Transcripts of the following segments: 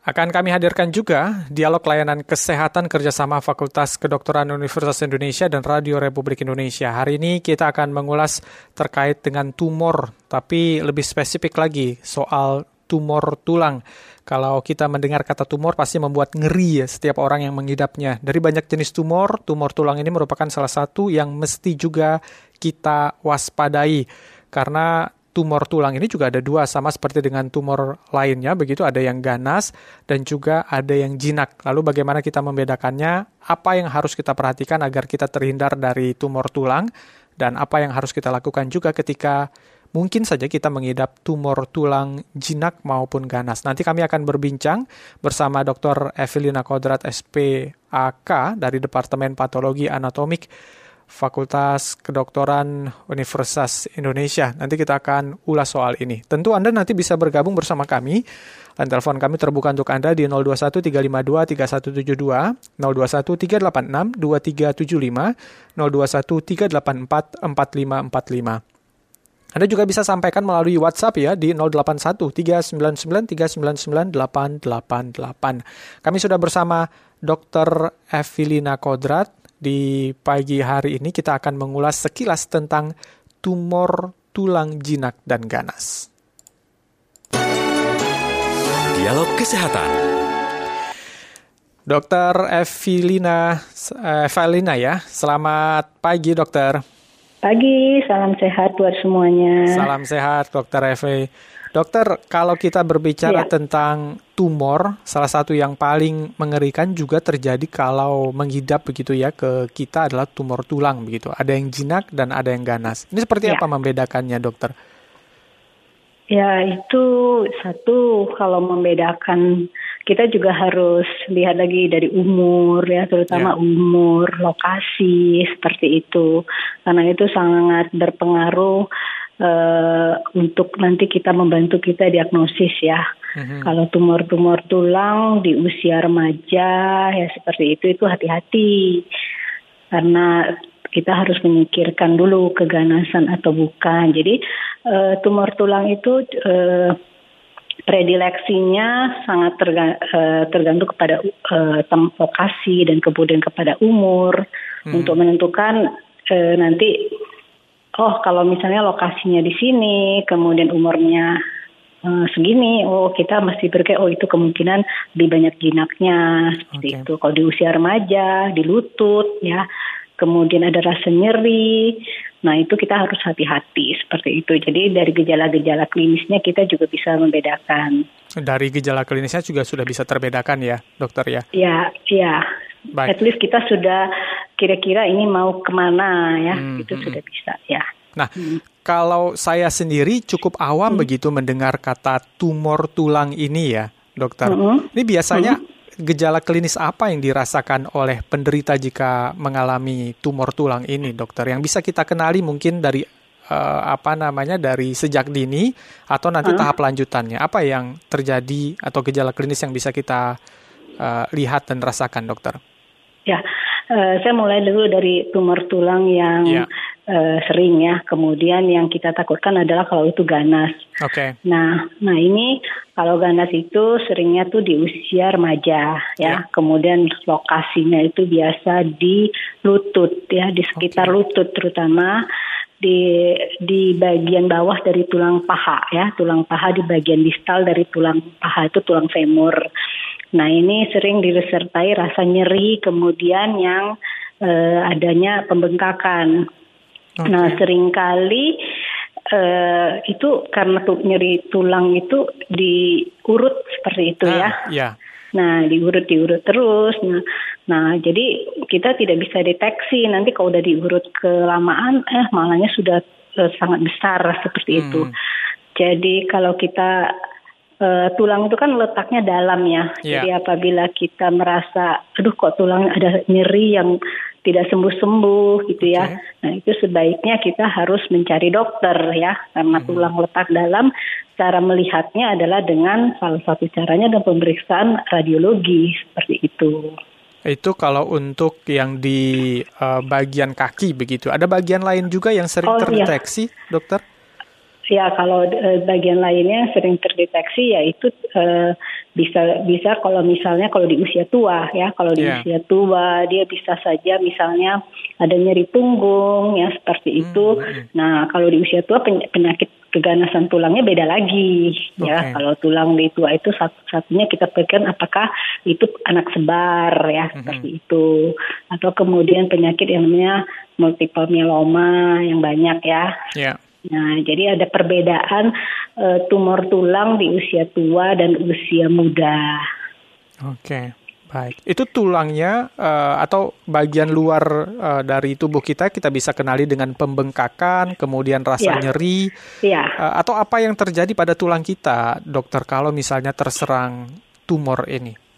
Akan kami hadirkan juga dialog layanan kesehatan kerjasama Fakultas Kedokteran Universitas Indonesia dan Radio Republik Indonesia. Hari ini kita akan mengulas terkait dengan tumor, tapi lebih spesifik lagi soal tumor tulang. Kalau kita mendengar kata tumor pasti membuat ngeri ya setiap orang yang mengidapnya. Dari banyak jenis tumor, tumor tulang ini merupakan salah satu yang mesti juga kita waspadai. Karena tumor tulang ini juga ada dua sama seperti dengan tumor lainnya begitu ada yang ganas dan juga ada yang jinak. Lalu bagaimana kita membedakannya? Apa yang harus kita perhatikan agar kita terhindar dari tumor tulang dan apa yang harus kita lakukan juga ketika mungkin saja kita mengidap tumor tulang jinak maupun ganas. Nanti kami akan berbincang bersama Dr. Evelina Kodrat SPAK dari Departemen Patologi Anatomik Fakultas Kedokteran Universitas Indonesia. Nanti kita akan ulas soal ini. Tentu Anda nanti bisa bergabung bersama kami. Dan telepon kami terbuka untuk Anda di 021 352 3172, 021 386 2375, 021 384 4545. Anda juga bisa sampaikan melalui WhatsApp ya di 081 399 399 888. Kami sudah bersama Dr. Evelina Kodrat, di pagi hari ini kita akan mengulas sekilas tentang tumor tulang jinak dan ganas. Dialog Kesehatan Dokter Evelina, Evelina ya, selamat pagi dokter. Pagi, salam sehat buat semuanya. Salam sehat dokter Evi. Dokter, kalau kita berbicara ya. tentang tumor, salah satu yang paling mengerikan juga terjadi kalau menghidap begitu ya ke kita adalah tumor tulang begitu. Ada yang jinak dan ada yang ganas. Ini seperti ya. apa membedakannya, dokter? Ya, itu satu kalau membedakan kita juga harus lihat lagi dari umur ya, terutama ya. umur, lokasi seperti itu. Karena itu sangat berpengaruh uh, untuk nanti kita membantu kita diagnosis ya. Mm-hmm. Kalau tumor-tumor tulang di usia remaja ya seperti itu itu hati-hati karena kita harus memikirkan dulu keganasan atau bukan. Jadi uh, tumor tulang itu uh, predileksinya sangat tergantung kepada uh, lokasi dan kemudian kepada umur hmm. untuk menentukan uh, nanti oh kalau misalnya lokasinya di sini, kemudian umurnya uh, segini, oh kita masih berkayak oh itu kemungkinan lebih banyak jinaknya seperti okay. itu. Kalau di usia remaja, di lutut ya, kemudian ada rasa nyeri. Nah itu kita harus hati-hati seperti itu. Jadi dari gejala-gejala klinisnya kita juga bisa membedakan. Dari gejala klinisnya juga sudah bisa terbedakan ya, dokter ya? Ya, ya. Baik. At least kita sudah kira-kira ini mau ke mana ya, hmm, itu hmm. sudah bisa ya. Nah, hmm. kalau saya sendiri cukup awam hmm. begitu mendengar kata tumor tulang ini ya, dokter. Hmm. Ini biasanya hmm. gejala klinis apa yang dirasakan oleh penderita jika mengalami tumor tulang ini, dokter? Yang bisa kita kenali mungkin dari uh, apa namanya dari sejak dini atau nanti hmm. tahap lanjutannya. Apa yang terjadi atau gejala klinis yang bisa kita uh, lihat dan rasakan, dokter? Ya, uh, saya mulai dulu dari tumor tulang yang yeah. Ya. uh, sering ya. Kemudian yang kita takutkan adalah kalau itu ganas. Oke. Okay. Nah, nah ini kalau ganas itu seringnya tuh di usia remaja ya. Yeah. Kemudian lokasinya itu biasa di lutut ya, di sekitar okay. lutut terutama di di bagian bawah dari tulang paha ya, tulang paha di bagian distal dari tulang paha itu tulang femur. Nah ini sering disertai rasa nyeri, kemudian yang uh, adanya pembengkakan. Okay. Nah sering kali uh, itu karena tuh nyeri tulang itu diurut seperti itu ah, ya. Yeah. Nah diurut diurut terus. Nah, nah jadi kita tidak bisa deteksi nanti kalau udah diurut kelamaan, eh malahnya sudah uh, sangat besar seperti hmm. itu. Jadi kalau kita uh, tulang itu kan letaknya dalam ya. Yeah. Jadi apabila kita merasa, aduh kok tulang ada nyeri yang tidak sembuh-sembuh gitu okay. ya. Nah itu sebaiknya kita harus mencari dokter ya, karena hmm. tulang letak dalam. Cara melihatnya adalah dengan salah satu caranya dan pemeriksaan radiologi seperti itu. Itu kalau untuk yang di uh, bagian kaki begitu. Ada bagian lain juga yang sering oh, iya. terdeteksi, iya. dokter? Ya kalau uh, bagian lainnya sering terdeteksi ya itu uh, bisa bisa kalau misalnya kalau di usia tua ya kalau di Yeah. usia tua dia bisa saja misalnya ada nyeri punggung ya seperti itu. hmm. Nah kalau di usia tua peny- penyakit keganasan tulangnya beda lagi Oke. ya kalau tulang di tua itu satu-satunya kita pikirkan apakah itu anak sebar ya seperti itu atau kemudian penyakit yang namanya multiple myeloma yang banyak ya Ya. Nah, jadi ada perbedaan eh, tumor tulang di usia tua dan usia muda. Oke, baik. Itu tulangnya eh, atau bagian luar eh, dari tubuh kita kita bisa kenali dengan pembengkakan, kemudian rasa Ya. nyeri, Ya, eh, atau apa yang terjadi pada tulang kita, dokter, kalau misalnya terserang tumor ini?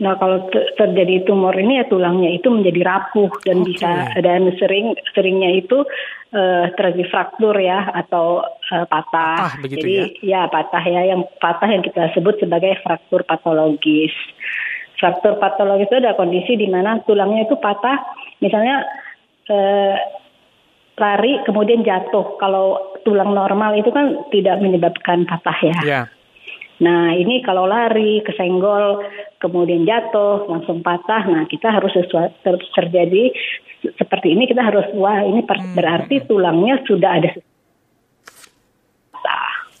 Nah kalau te- terjadi tumor ini ya tulangnya itu menjadi rapuh dan Oke. bisa dan sering seringnya itu eh, terjadi fraktur ya atau eh, patah. Patah begitu jadi ya patah ya yang patah yang kita sebut sebagai fraktur patologis. Fraktur patologis itu ada kondisi di mana tulangnya itu patah, misalnya eh, lari kemudian jatuh. Kalau tulang normal itu kan tidak menyebabkan patah ya. Ya, Nah ini kalau lari kesenggol kemudian jatuh langsung patah. Nah kita harus sesuatu ter- terjadi se- seperti ini kita harus wah ini Hmm. berarti tulangnya sudah ada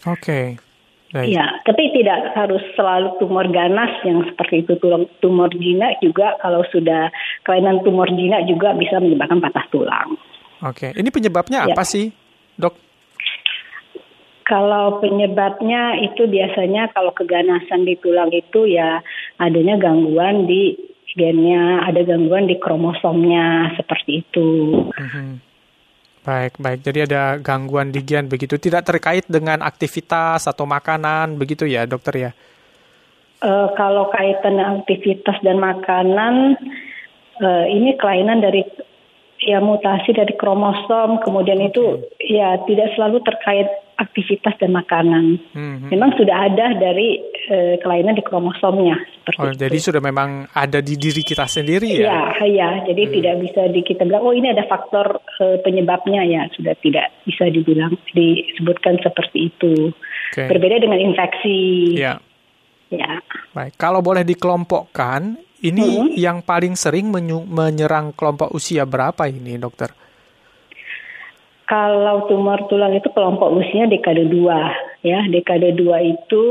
oke, baik. Ya, tapi tidak harus selalu tumor ganas yang seperti itu tulang tumor jinak juga kalau sudah kelainan tumor jinak juga bisa menyebabkan patah tulang. Oke, ini penyebabnya Ya. apa sih, dok? Kalau penyebabnya itu biasanya kalau keganasan di tulang itu ya adanya gangguan di gennya, ada gangguan di kromosomnya seperti itu. Mhm. Baik, baik. Jadi ada gangguan di gen begitu, tidak terkait dengan aktivitas atau makanan begitu ya, dokter ya? Eh, kalau kaitan aktivitas dan makanan, eh, ini kelainan dari ya mutasi dari kromosom, kemudian itu ya tidak selalu terkait aktivitas dan makanan. Mhm. Memang sudah ada dari eh, kelainan di kromosomnya seperti Oh, itu. jadi sudah memang ada di diri kita sendiri ya? Ya, ya. Jadi tidak bisa di, kita bilang, oh ini ada faktor eh, penyebabnya ya sudah tidak bisa dibilang disebutkan seperti itu. Oke. Berbeda dengan infeksi. Ya, Ya. baik. Kalau boleh dikelompokkan, ini Mhm. yang paling sering menyerang kelompok usia berapa ini, dokter? Kalau tumor tulang itu kelompok usia dekade 2 ya. Dekade 2 itu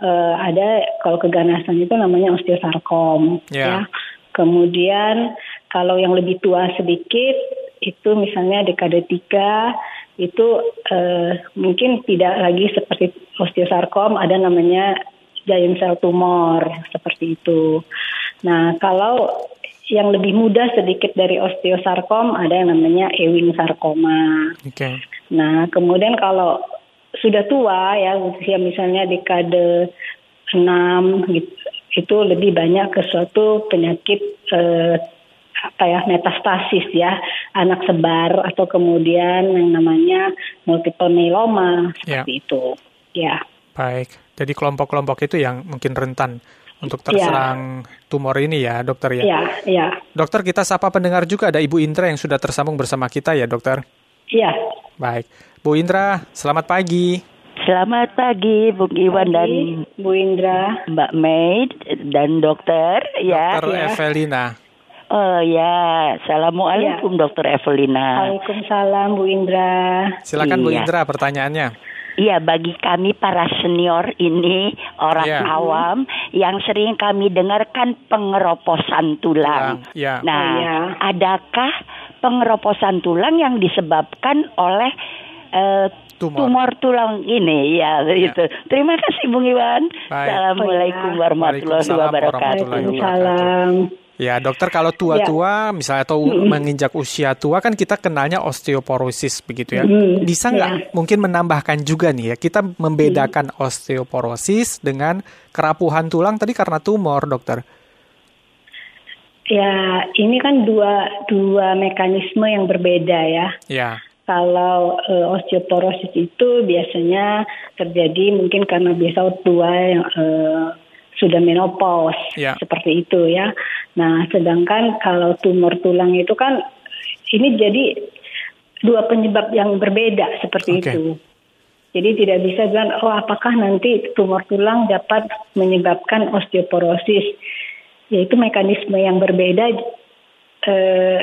eh, ada kalau keganasan itu namanya osteosarkom Ya. ya. Kemudian kalau yang lebih tua sedikit itu misalnya dekade 3 itu eh, mungkin tidak lagi seperti osteosarkom ada namanya giant cell tumor seperti itu. Nah, kalau yang lebih muda sedikit dari osteosarkom ada yang namanya Ewing sarkoma. Oke. Nah, kemudian kalau sudah tua ya usia misalnya dekade 6 gitu, itu lebih banyak ke suatu penyakit eh, apa ya metastasis ya anak sebar atau kemudian yang namanya multiple myeloma Ya. seperti itu. Ya. Baik. Jadi kelompok-kelompok itu yang mungkin rentan untuk Ya. terserang tumor ini ya, dokter ya? Ya, ya. Dokter, kita sapa pendengar juga ada Ibu Indra yang sudah tersambung bersama kita ya, dokter? Ya. Baik. Bu Indra, selamat pagi. Selamat pagi Bung Iwan dan Bu Indra. Mbak Maid dan dokter ya. Dokter ya. Evelina. Oh ya, Assalamualaikum Dokter Evelina. Waalaikumsalam Bu Indra. Silakan Bu Iya. Indra pertanyaannya. Iya, bagi kami para senior ini orang Iya. awam yang sering kami dengarkan pengeroposan tulang. Tulang, iya. Nah, Oh, iya. adakah pengeroposan tulang yang disebabkan oleh eh, Tumor. tumor tulang ini? Ya, begitu. Terima kasih Bung Iwan. Baik. Assalamualaikum iya. warahmatullahi wabarakatuh. warahmatullahi wabarakatuh. Waalaikumsalam. Ya, dokter kalau tua-tua misalnya atau menginjak usia tua kan kita kenalnya osteoporosis begitu ya. Mm, Bisa nggak mungkin menambahkan juga nih ya kita membedakan osteoporosis dengan kerapuhan tulang tadi karena tumor, dokter. Ya, ini kan dua dua mekanisme yang berbeda ya. Ya. Kalau eh, osteoporosis itu biasanya terjadi mungkin karena biasa tua yang eh, sudah menopause Ya. seperti itu ya. Nah, sedangkan kalau tumor tulang itu kan ini jadi dua penyebab yang berbeda seperti Oke. itu. Jadi tidak bisa bilang oh apakah nanti tumor tulang dapat menyebabkan osteoporosis. Yaitu mekanisme yang berbeda eh,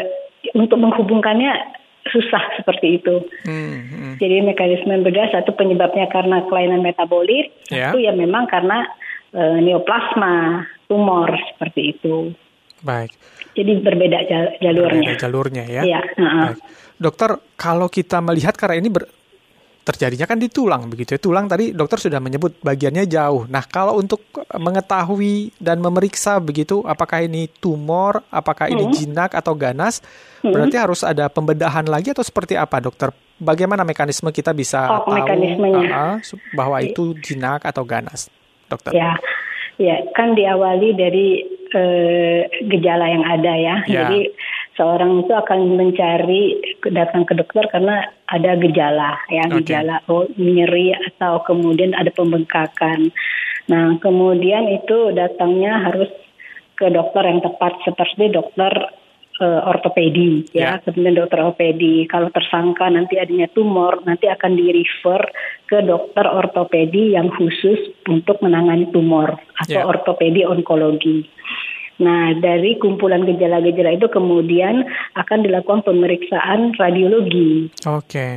untuk menghubungkannya susah seperti itu. Hmm, hmm. Jadi mekanisme yang berbeda satu penyebabnya karena kelainan metabolit, yeah. satu ya memang karena eh, neoplasma tumor seperti itu. Baik. Jadi berbeda jalurnya. Berbeda jalurnya ya. Iya. Uh -uh. Dokter, kalau kita melihat karena ini ber, terjadinya kan di tulang begitu ya. Tulang tadi dokter sudah menyebut bagiannya jauh. Nah, kalau untuk mengetahui dan memeriksa begitu apakah ini tumor, apakah ini hmm. jinak atau ganas, hmm. berarti harus ada pembedahan lagi atau seperti apa, dokter? Bagaimana mekanisme kita bisa oh, tahu uh, bahwa itu jinak atau ganas, dokter? Ya. Ya, kan diawali dari uh, gejala yang ada ya. ya. Jadi seorang itu akan mencari datang ke dokter karena ada gejala ya okay. gejala oh, nyeri atau kemudian ada pembengkakan. Nah kemudian itu datangnya harus ke dokter yang tepat seperti dokter uh, ortopedi ya, yeah. kemudian dokter ortopedi. Kalau tersangka nanti adanya tumor, nanti akan di refer ke dokter ortopedi yang khusus untuk menangani tumor atau yeah. ortopedi onkologi. Nah, dari kumpulan gejala-gejala itu kemudian akan dilakukan pemeriksaan radiologi. Oke. Okay.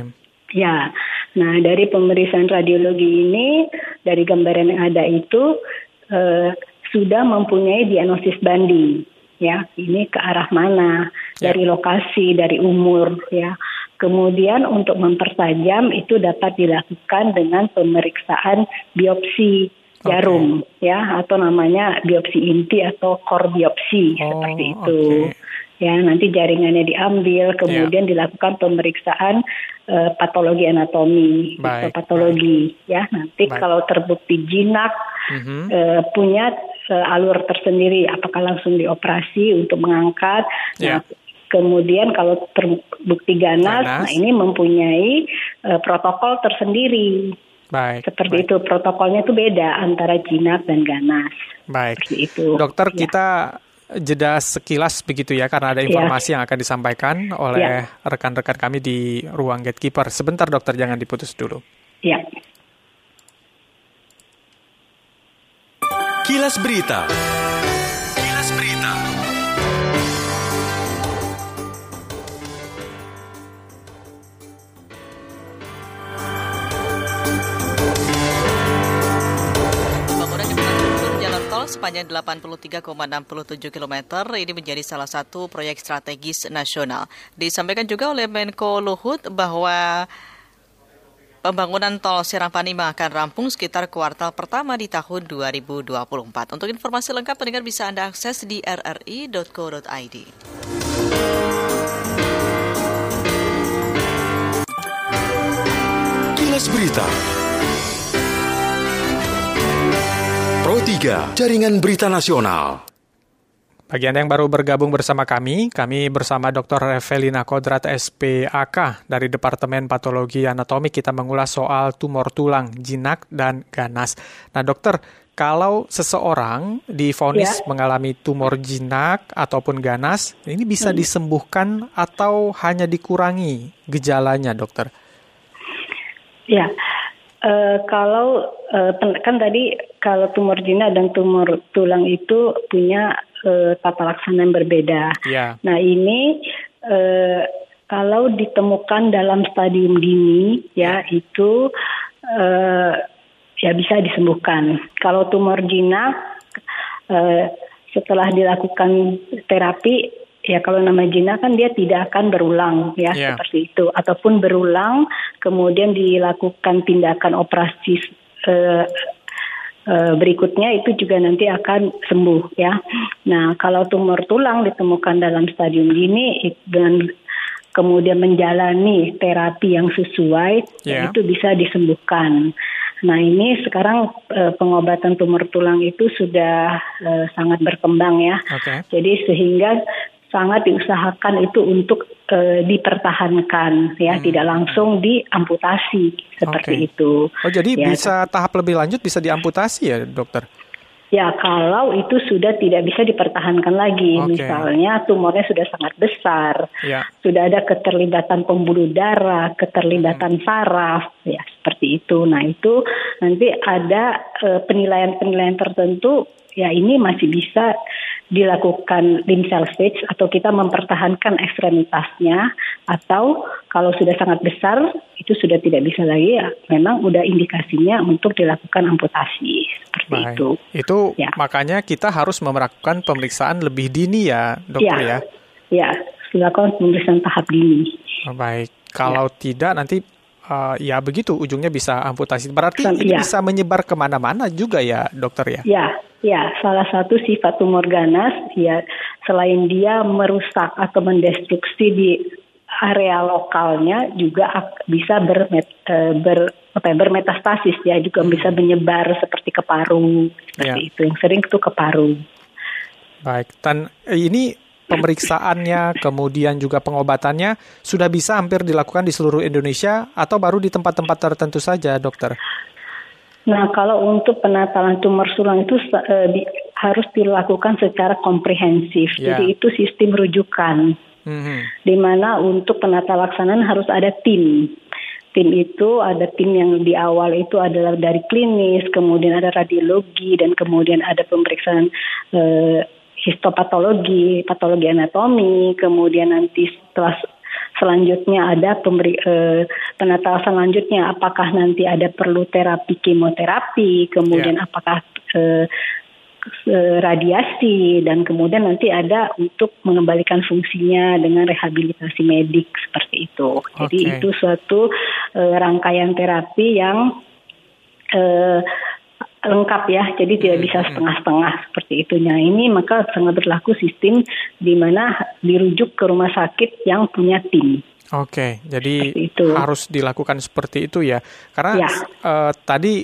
Ya, nah dari pemeriksaan radiologi ini, dari gambaran yang ada itu eh, sudah mempunyai diagnosis banding. Ya, ini ke arah mana, ya. dari lokasi, dari umur, ya. Kemudian untuk mempertajam itu dapat dilakukan dengan pemeriksaan biopsi jarum okay. ya atau namanya biopsi inti atau core biopsi oh, seperti itu. Okay. Ya, nanti jaringannya diambil, kemudian yeah. dilakukan pemeriksaan uh, patologi anatomi, atau patologi baik. ya. Nanti baik. kalau terbukti jinak mm-hmm. uh, punya alur tersendiri apakah langsung dioperasi untuk mengangkat yeah. nah, Kemudian kalau terbukti ganas, ganas. nah ini mempunyai uh, protokol tersendiri. Baik. Seperti baik. itu protokolnya itu beda antara jinak dan ganas. Baik. Seperti itu. Dokter ya. kita jeda sekilas begitu ya karena ada ya. informasi ya. yang akan disampaikan oleh ya. rekan-rekan ya. kami di ruang gatekeeper. Sebentar dokter jangan diputus dulu. Ya. Kilas Berita. sepanjang 83,67 km ini menjadi salah satu proyek strategis nasional. Disampaikan juga oleh Menko Luhut bahwa Pembangunan tol Serang-Panima akan rampung sekitar kuartal pertama di tahun 2024. Untuk informasi lengkap, pendengar bisa Anda akses di rri.co.id. Kilas Berita Pro 3, Jaringan Berita Nasional. Bagi Anda yang baru bergabung bersama kami, kami bersama Dr. Evelina Kodrat SPAK dari Departemen Patologi Anatomi kita mengulas soal tumor tulang, jinak, dan ganas. Nah dokter, kalau seseorang difonis ya. mengalami tumor jinak ataupun ganas, ini bisa hmm. disembuhkan atau hanya dikurangi gejalanya dokter? Ya, Uh, kalau uh, kan tadi kalau tumor jinak dan tumor tulang itu punya uh, tata laksana yang berbeda. Yeah. Nah ini uh, kalau ditemukan dalam stadium dini ya itu uh, ya bisa disembuhkan. Kalau tumor jinak uh, setelah dilakukan terapi ya kalau nama jina kan dia tidak akan berulang ya yeah. seperti itu ataupun berulang kemudian dilakukan tindakan operasi uh, berikutnya itu juga nanti akan sembuh ya. Nah kalau tumor tulang ditemukan dalam stadium dini dengan kemudian menjalani terapi yang sesuai yeah. itu bisa disembuhkan. Nah ini sekarang e, pengobatan tumor tulang itu sudah e, sangat berkembang ya. Okay. Jadi sehingga sangat diusahakan itu untuk e, dipertahankan ya hmm. tidak langsung diamputasi seperti okay. itu. Oh jadi ya. bisa tahap lebih lanjut bisa diamputasi ya dokter? Ya, kalau itu sudah tidak bisa dipertahankan lagi, Oke. misalnya tumornya sudah sangat besar, Ya. sudah ada keterlibatan pembuluh darah, keterlibatan saraf, ya seperti itu. Nah itu nanti ada eh, penilaian-penilaian tertentu, ya ini masih bisa dilakukan limb salvage atau kita mempertahankan ekstremitasnya, atau kalau sudah sangat besar itu sudah tidak bisa lagi, ya memang udah indikasinya untuk dilakukan amputasi seperti Baik. itu. Itu Ya. makanya kita harus melakukan pemeriksaan lebih dini ya, dokter ya. Ya, dilakukan pemeriksaan tahap dini. Oh, Baik. Kalau tidak nanti uh, ya begitu ujungnya bisa amputasi. Berarti Kan, ini iya. bisa menyebar ke mana-mana juga ya, dokter ya. Ya, ya, salah satu sifat tumor ganas ya selain dia merusak atau mendestruksi di area lokalnya juga bisa bermet, eh, ber, apa ya, bermetastasis ya juga bisa menyebar seperti ke paru seperti Ya. itu yang sering itu ke paru. Baik. Dan ini pemeriksaannya, kemudian juga pengobatannya sudah bisa hampir dilakukan di seluruh Indonesia atau baru di tempat-tempat tertentu saja, dokter? Nah, kalau untuk penatalan tumor tulang itu eh, di- harus dilakukan secara komprehensif. Ya. Jadi itu sistem rujukan. Mhm. di mana untuk penata laksanaan harus ada tim. Tim itu ada tim yang di awal itu adalah dari klinis, kemudian ada radiologi, dan kemudian ada pemeriksaan eh, histopatologi, patologi anatomi, kemudian nanti setelah selanjutnya ada pemberi, eh, penata selanjutnya apakah nanti ada perlu terapi kemoterapi, kemudian apakah eh, eh, radiasi dan kemudian nanti ada untuk mengembalikan fungsinya dengan rehabilitasi medik seperti itu. Jadi itu suatu eh, rangkaian terapi yang eh, lengkap ya. Jadi tidak bisa setengah-setengah seperti itu. Nah ini maka sangat berlaku sistem di mana dirujuk ke rumah sakit yang punya tim. Oke, jadi itu. harus dilakukan seperti itu ya. Karena Ya. eh, tadi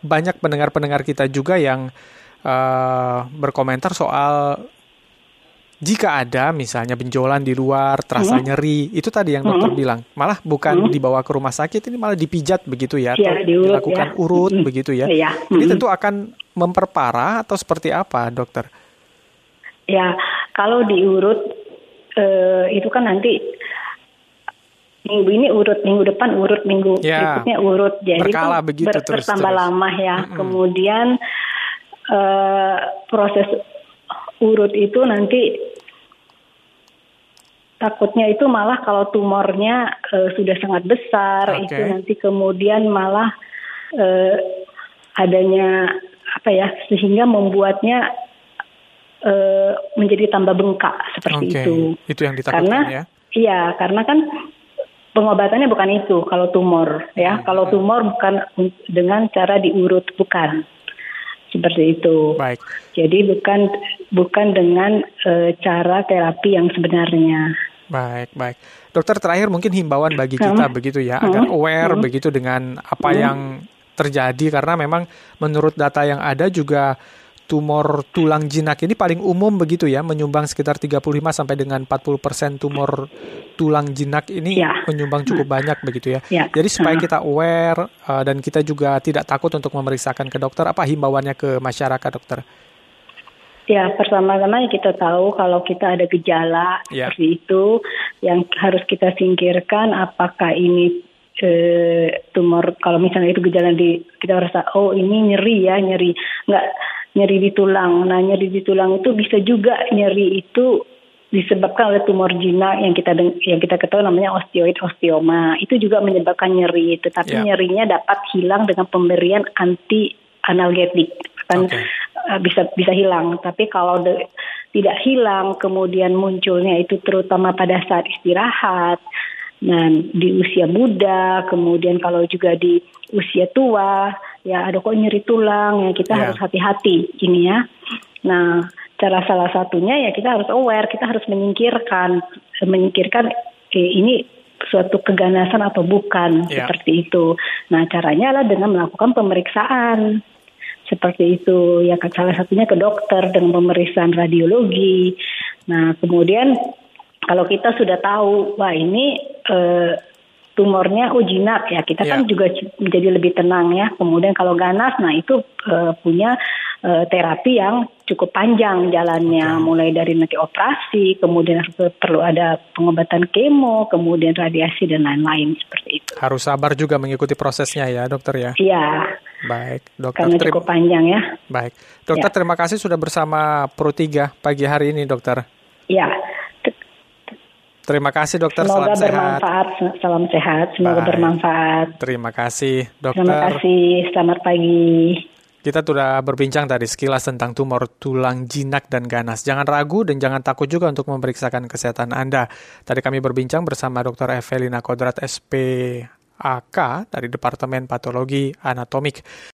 banyak pendengar-pendengar kita juga yang eh, berkomentar soal jika ada misalnya benjolan di luar, terasa Hmm. nyeri, itu tadi yang dokter bilang, malah bukan dibawa ke rumah sakit, ini malah dipijat begitu ya, Ya, atau diurut dilakukan ya. urut Mm-mm. begitu ya. Iya. Ini Mm-mm. tentu akan memperparah atau seperti apa, dokter? Ya, kalau diurut eh, itu kan nanti minggu ini urut, minggu depan urut, minggu Ya, berikutnya urut. Jadi berkala itu begitu ber- terus- bertambah terus. lama ya. Mm-mm. Kemudian eh, proses urut itu nanti takutnya itu malah kalau tumornya eh, sudah sangat besar Oke. itu nanti kemudian malah eh, adanya apa ya sehingga membuatnya eh, menjadi tambah bengkak seperti Oke, itu. itu yang ditakutkan Karena ya. iya, karena kan pengobatannya bukan itu kalau tumor Hmm. ya. Kalau tumor bukan dengan cara diurut bukan. Seperti itu. Baik. Jadi bukan bukan dengan eh, cara terapi yang sebenarnya. Baik, baik. Dokter terakhir mungkin himbauan bagi kita begitu ya, agar aware begitu dengan apa yang terjadi karena memang menurut data yang ada juga tumor tulang jinak ini paling umum begitu ya, menyumbang sekitar 35 sampai dengan 40% tumor tulang jinak ini Ya. menyumbang cukup banyak begitu ya. Ya. Jadi supaya kita aware uh, dan kita juga tidak takut untuk memeriksakan ke dokter, apa himbauannya ke masyarakat, dokter? Ya, pertama-tama ya kita tahu kalau kita ada gejala Ya. seperti itu, yang harus kita singkirkan apakah ini eh, tumor, kalau misalnya itu gejala di, kita rasa, oh ini nyeri ya, nyeri. Nggak, nyeri di tulang. Nah, nyeri di tulang itu bisa juga nyeri itu disebabkan oleh tumor jinak yang kita yang kita ketahui namanya osteoid osteoma. Itu juga menyebabkan nyeri, tetapi Ya. nyerinya dapat hilang dengan pemberian anti analgetik. Kan Oke. Uh, bisa bisa hilang. Tapi kalau de- tidak hilang, kemudian munculnya itu terutama pada saat istirahat, dan di usia muda, kemudian kalau juga di usia tua, ya ada kok nyeri tulang, ya kita Ya. harus hati-hati ini ya. Nah, cara salah satunya ya kita harus aware, kita harus menyingkirkan, menyingkirkan eh, ini suatu keganasan atau bukan Ya. seperti itu. Nah, caranya adalah dengan melakukan pemeriksaan seperti itu ya salah satunya ke dokter dengan pemeriksaan radiologi. Nah kemudian kalau kita sudah tahu wah ini eh, tumornya oh jinak ya kita Ya. kan juga c- menjadi lebih tenang ya. Kemudian kalau ganas nah itu eh, punya uh, terapi yang cukup panjang jalannya, okay. mulai dari nanti operasi, kemudian perlu ada pengobatan kemo, kemudian radiasi dan lain-lain seperti itu. Harus sabar juga mengikuti prosesnya ya, dokter ya. Iya. Baik, dokter. Karena cukup panjang ya. Baik, dokter ya. terima kasih sudah bersama Pro 3 pagi hari ini, dokter. Ya. Terima kasih dokter, Semoga salam bermanfaat. sehat. Salam sehat, semoga Baik. bermanfaat. Terima kasih dokter. Terima kasih, selamat pagi. Kita sudah berbincang tadi sekilas tentang tumor tulang jinak dan ganas. Jangan ragu dan jangan takut juga untuk memeriksakan kesehatan Anda. Tadi kami berbincang bersama Dr. Evelina Kodrat SP AK dari Departemen Patologi Anatomik.